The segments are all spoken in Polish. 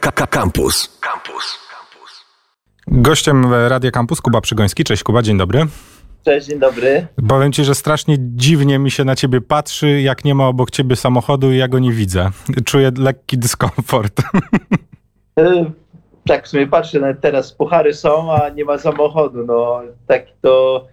Campus. Campus. Gościem Radia Campus Kuba Przygoński. Cześć Kuba, dzień dobry. Cześć, dzień dobry. Powiem ci, że strasznie dziwnie mi się na ciebie patrzy, jak nie ma obok ciebie samochodu i ja go nie widzę. Czuję lekki dyskomfort. E, tak, w sumie patrzę, nawet teraz puchary są, a nie ma samochodu. No, tak to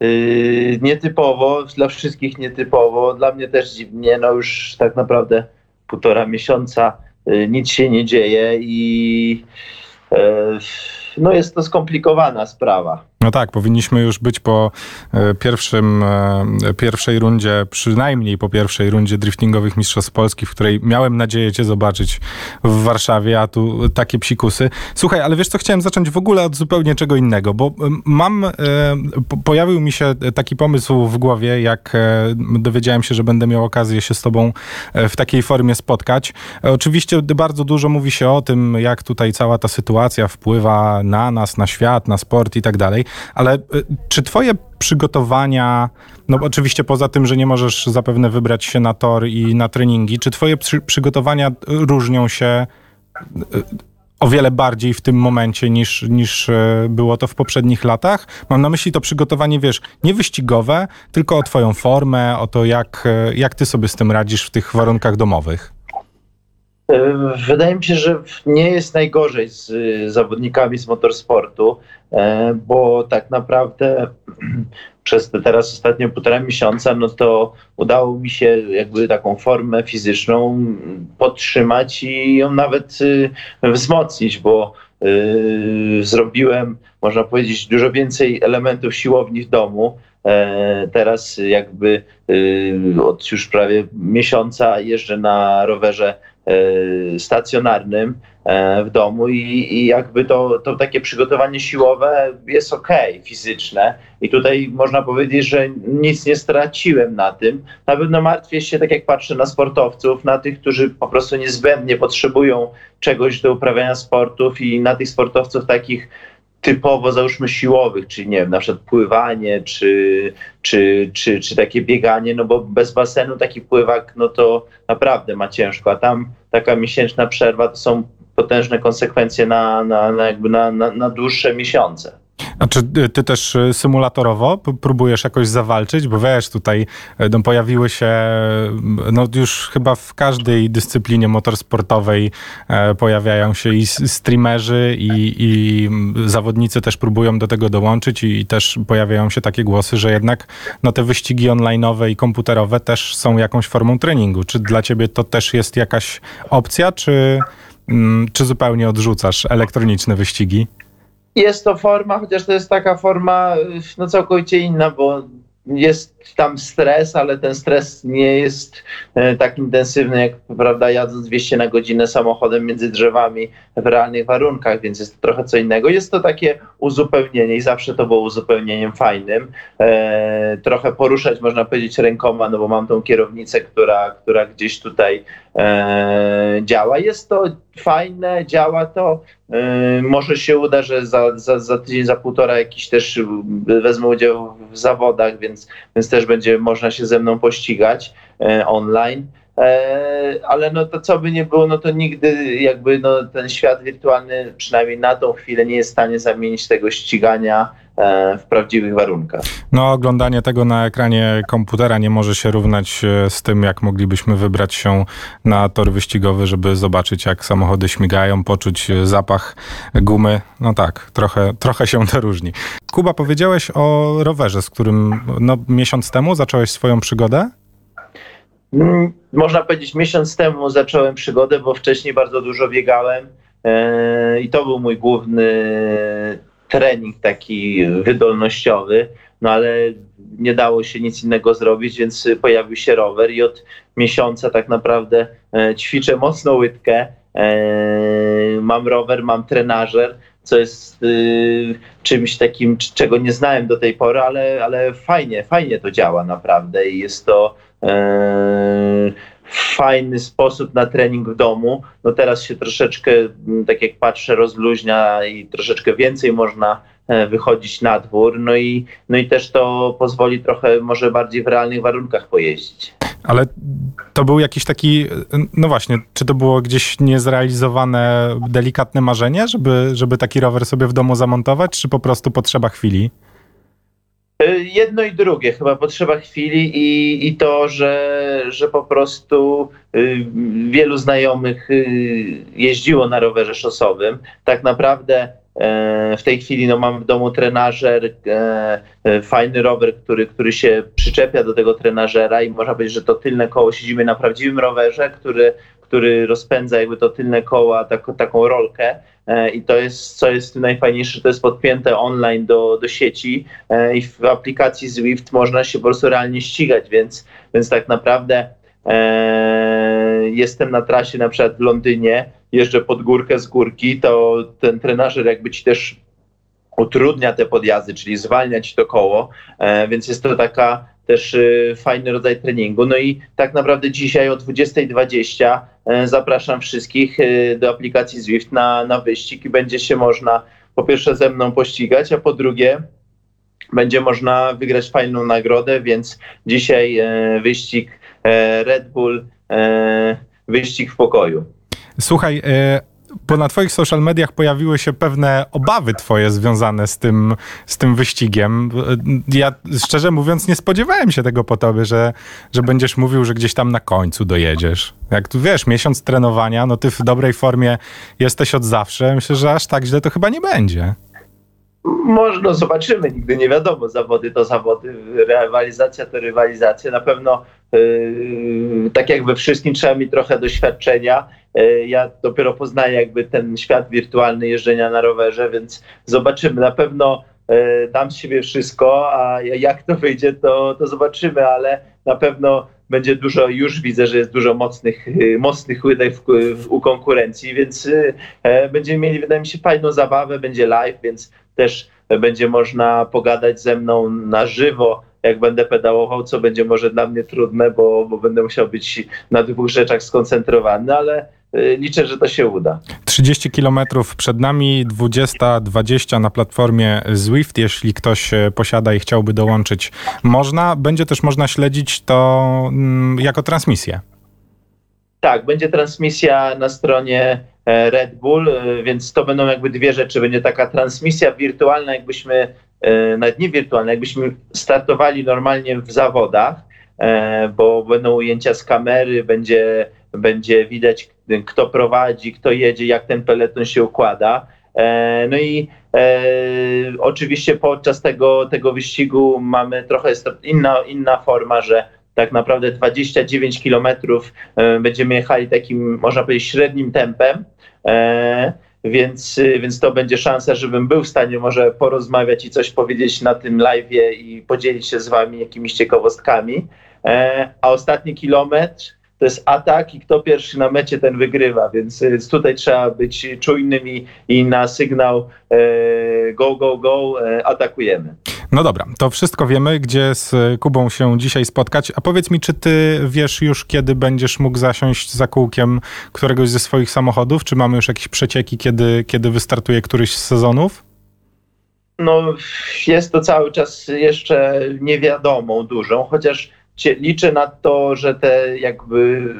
yy, nietypowo, dla wszystkich nietypowo, dla mnie też dziwnie. No już tak naprawdę półtora miesiąca yy, nic się nie dzieje i yy, no jest to skomplikowana sprawa. No tak, powinniśmy już być po e, pierwszym, e, pierwszej rundzie, przynajmniej po pierwszej rundzie driftingowych Mistrzostw Polski, w której miałem nadzieję Cię zobaczyć w Warszawie, a tu takie psikusy. Słuchaj, ale wiesz co, chciałem zacząć w ogóle od zupełnie czego innego, bo mam, e, pojawił mi się taki pomysł w głowie, jak dowiedziałem się, że będę miał okazję się z Tobą w takiej formie spotkać. Oczywiście bardzo dużo mówi się o tym, jak tutaj cała ta sytuacja wpływa na nas, na świat, na sport i tak dalej. Ale y, czy twoje przygotowania, no oczywiście poza tym, że nie możesz zapewne wybrać się na tor i na treningi, czy twoje przy, przygotowania różnią się y, o wiele bardziej w tym momencie niż, niż y, było to w poprzednich latach. Mam na myśli to przygotowanie, wiesz, nie wyścigowe, tylko o twoją formę, o to, jak, jak ty sobie z tym radzisz w tych warunkach domowych. Wydaje mi się, że nie jest najgorzej z y, zawodnikami z motorsportu, e, bo tak naprawdę przez te teraz ostatnie półtora miesiąca, no to udało mi się jakby taką formę fizyczną podtrzymać i ją nawet y, wzmocnić, bo y, zrobiłem, można powiedzieć, dużo więcej elementów siłowni w domu. E, teraz jakby od już prawie miesiąca jeżdżę na rowerze stacjonarnym e, w domu i, i jakby to, to takie przygotowanie siłowe jest ok, fizyczne i tutaj można powiedzieć, że nic nie straciłem na tym. Na pewno martwię się, tak jak patrzę na sportowców, na tych, którzy po prostu niezbędnie potrzebują czegoś do uprawiania sportów i na tych sportowców takich typowo załóżmy siłowych, czyli nie wiem, na przykład pływanie, czy, czy, czy, czy takie bieganie, no bo bez basenu taki pływak, no to naprawdę ma ciężko, a tam taka miesięczna przerwa to są potężne konsekwencje na, na, na jakby na, na, na dłuższe miesiące. A czy ty też y, symulatorowo próbujesz jakoś zawalczyć? Bo wiesz, tutaj y, no, pojawiły się, no już chyba w każdej dyscyplinie motorsportowej e, pojawiają się i streamerzy, i, i zawodnicy też próbują do tego dołączyć i, i też pojawiają się takie głosy, że jednak no, te wyścigi online'owe i komputerowe też są jakąś formą treningu. Czy dla ciebie to też jest jakaś opcja, czy, mm, czy zupełnie odrzucasz elektroniczne wyścigi? Jest to forma, chociaż to jest taka forma no, całkowicie inna, bo jest tam stres, ale ten stres nie jest e, tak intensywny jak prawda, jadąc 200 na godzinę samochodem między drzewami w realnych warunkach, więc jest to trochę co innego. Jest to takie uzupełnienie i zawsze to było uzupełnieniem fajnym. E, trochę poruszać można powiedzieć rękoma, no bo mam tą kierownicę, która, która gdzieś tutaj działa. Jest to fajne, działa to. E, może się uda, że za, za, za tydzień, za półtora jakiś też wezmę udział w zawodach, więc, więc też będzie można się ze mną pościgać e, online. E, ale no to co by nie było, no to nigdy jakby no ten świat wirtualny przynajmniej na tą chwilę nie jest w stanie zamienić tego ścigania e, w prawdziwych warunkach. No oglądanie tego na ekranie komputera nie może się równać z tym, jak moglibyśmy wybrać się na tor wyścigowy, żeby zobaczyć jak samochody śmigają, poczuć zapach gumy. No tak, trochę, trochę się to różni. Kuba, powiedziałeś o rowerze, z którym no, miesiąc temu zacząłeś swoją przygodę? Mm, można powiedzieć, miesiąc temu zacząłem przygodę, bo wcześniej bardzo dużo biegałem e, i to był mój główny trening taki wydolnościowy, no ale nie dało się nic innego zrobić, więc pojawił się rower i od miesiąca tak naprawdę e, ćwiczę mocno łydkę. E, mam rower, mam trenażer, co jest czymś takim, czego nie znałem do tej pory, ale, ale fajnie, fajnie to działa naprawdę i jest to E, fajny sposób na trening w domu. No teraz się troszeczkę, tak jak patrzę, rozluźnia i troszeczkę więcej można e, wychodzić na dwór, no i, no i też to pozwoli trochę może bardziej w realnych warunkach pojeździć. Ale to był jakiś taki, no właśnie, czy to było gdzieś niezrealizowane delikatne marzenie, żeby, żeby taki rower sobie w domu zamontować, czy po prostu potrzeba chwili? Y, jedno i drugie, chyba potrzeba chwili i, i to, że, że po prostu y, wielu znajomych y, jeździło na rowerze szosowym. Tak naprawdę w tej chwili no, mam w domu trenażer, e, e, fajny rower, który, który się przyczepia do tego trenażera i można powiedzieć, że to tylne koło siedzimy na prawdziwym rowerze, który, który rozpędza jakby to tylne koła, tak, taką rolkę. E, i to jest, co jest najfajniejsze, to jest podpięte online do, do sieci e, i w aplikacji Zwift można się po prostu realnie ścigać, więc, więc tak naprawdę e, jestem na trasie na przykład w Londynie, jeżdżę pod górkę z górki, to ten trenażer jakby ci też utrudnia te podjazdy, czyli zwalnia ci to koło, e, więc jest to taka też y, fajny rodzaj treningu. No i tak naprawdę dzisiaj o 20.20 e, zapraszam wszystkich do aplikacji Zwift na, na wyścig i będzie się można po pierwsze ze mną pościgać, a po drugie będzie można wygrać fajną nagrodę, więc dzisiaj e, wyścig e, Red Bull, wyścig w pokoju. Słuchaj, bo na twoich social mediach pojawiły się pewne obawy twoje związane z tym, z tym wyścigiem. Ja szczerze mówiąc nie spodziewałem się tego po tobie, że, że będziesz mówił, że gdzieś tam na końcu dojedziesz. Jak tu wiesz, miesiąc trenowania, no ty w dobrej formie jesteś od zawsze. Myślę, że aż tak źle to chyba nie będzie. Można, zobaczymy, nigdy nie wiadomo. Zawody to zawody, rywalizacja to rywalizacja. Na pewno tak jak we wszystkim trzeba mieć trochę doświadczenia. Yy, ja dopiero poznaję jakby ten świat wirtualny jeżdżenia na rowerze, więc zobaczymy. Na pewno yy, dam z siebie wszystko, a jak to wyjdzie, to, to zobaczymy, ale na pewno będzie dużo, już widzę, że jest dużo mocnych, yy, mocnych łydek u konkurencji, więc yy, będziemy mieli, wydaje mi się, fajną zabawę, będzie live, więc też będzie można pogadać ze mną na żywo, jak będę pedałował, co będzie może dla mnie trudne, bo, bo będę musiał być na dwóch rzeczach skoncentrowany, ale y, liczę, że to się uda. 30 km przed nami, 20-20 na platformie Zwift. Jeśli ktoś e, posiada i chciałby dołączyć, można. Będzie też można śledzić to mm, jako transmisję. Tak, będzie transmisja na stronie e, Red Bull, e, więc to będą jakby dwie rzeczy. Będzie taka transmisja wirtualna, jakbyśmy, nawet nie wirtualna, jakbyśmy startowali normalnie w zawodach, bo będą ujęcia z kamery, będzie, będzie widać, kto prowadzi, kto jedzie, jak ten peleton się układa. No i e, oczywiście podczas tego, tego wyścigu mamy trochę inna, inna forma, że tak naprawdę 29 kilometrów e, będziemy jechali takim, można powiedzieć, średnim tempem. E, więc, więc to będzie szansa, żebym był w stanie może porozmawiać i coś powiedzieć na tym live i podzielić się z wami jakimiś ciekawostkami. E, a ostatni kilometr to jest atak i kto pierwszy na mecie, ten wygrywa, więc tutaj trzeba być czujnym i, i na sygnał go, go, go atakujemy. No dobra, to wszystko wiemy, gdzie z Kubą się dzisiaj spotkać. A powiedz mi, czy ty wiesz już, kiedy będziesz mógł zasiąść za kółkiem któregoś ze swoich samochodów? Czy mamy już jakieś przecieki, kiedy, kiedy wystartuje któryś z sezonów? No, jest to cały czas jeszcze niewiadomą dużą, chociaż liczę na to, że te jakby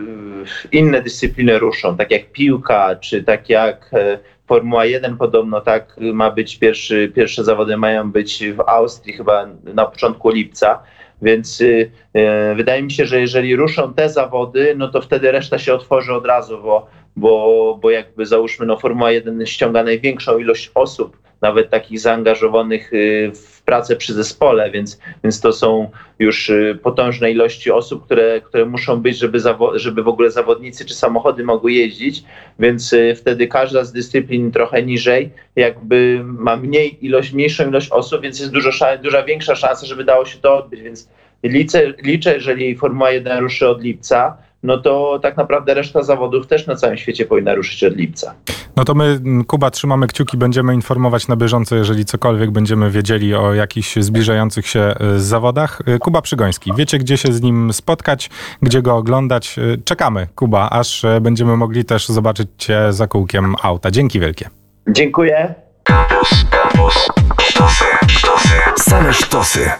inne dyscypliny ruszą, tak jak piłka, czy tak jak e, Formuła 1 podobno tak ma być, pierwszy, pierwsze zawody mają być w Austrii chyba na początku lipca, więc y, y, wydaje mi się, że jeżeli ruszą te zawody, no to wtedy reszta się otworzy od razu, bo, bo, bo jakby załóżmy, no Formuła 1 ściąga największą ilość osób nawet takich zaangażowanych y, w pracę przy zespole, więc, więc to są już y, potężne ilości osób, które, które muszą być, żeby, żeby w ogóle zawodnicy czy samochody mogły jeździć, więc y, wtedy każda z dyscyplin trochę niżej jakby ma mniej ilość, mniejszą ilość osób, więc jest dużo, duża większa szansa, żeby dało się to odbyć, więc liczę, liczę jeżeli Formuła 1 ruszy od lipca, no to tak naprawdę reszta zawodów też na całym świecie powinna ruszyć od lipca. No to my, Kuba, trzymamy kciuki, będziemy informować na bieżąco, jeżeli cokolwiek będziemy wiedzieli o jakichś zbliżających się y, zawodach. Y, Kuba Przygoński, wiecie gdzie się z nim spotkać, gdzie go oglądać. Y, czekamy, Kuba, aż będziemy mogli też zobaczyć cię za kółkiem auta. Dzięki wielkie. Dziękuję. Kampus, kampus, sztosy, sztosy, same sztosy.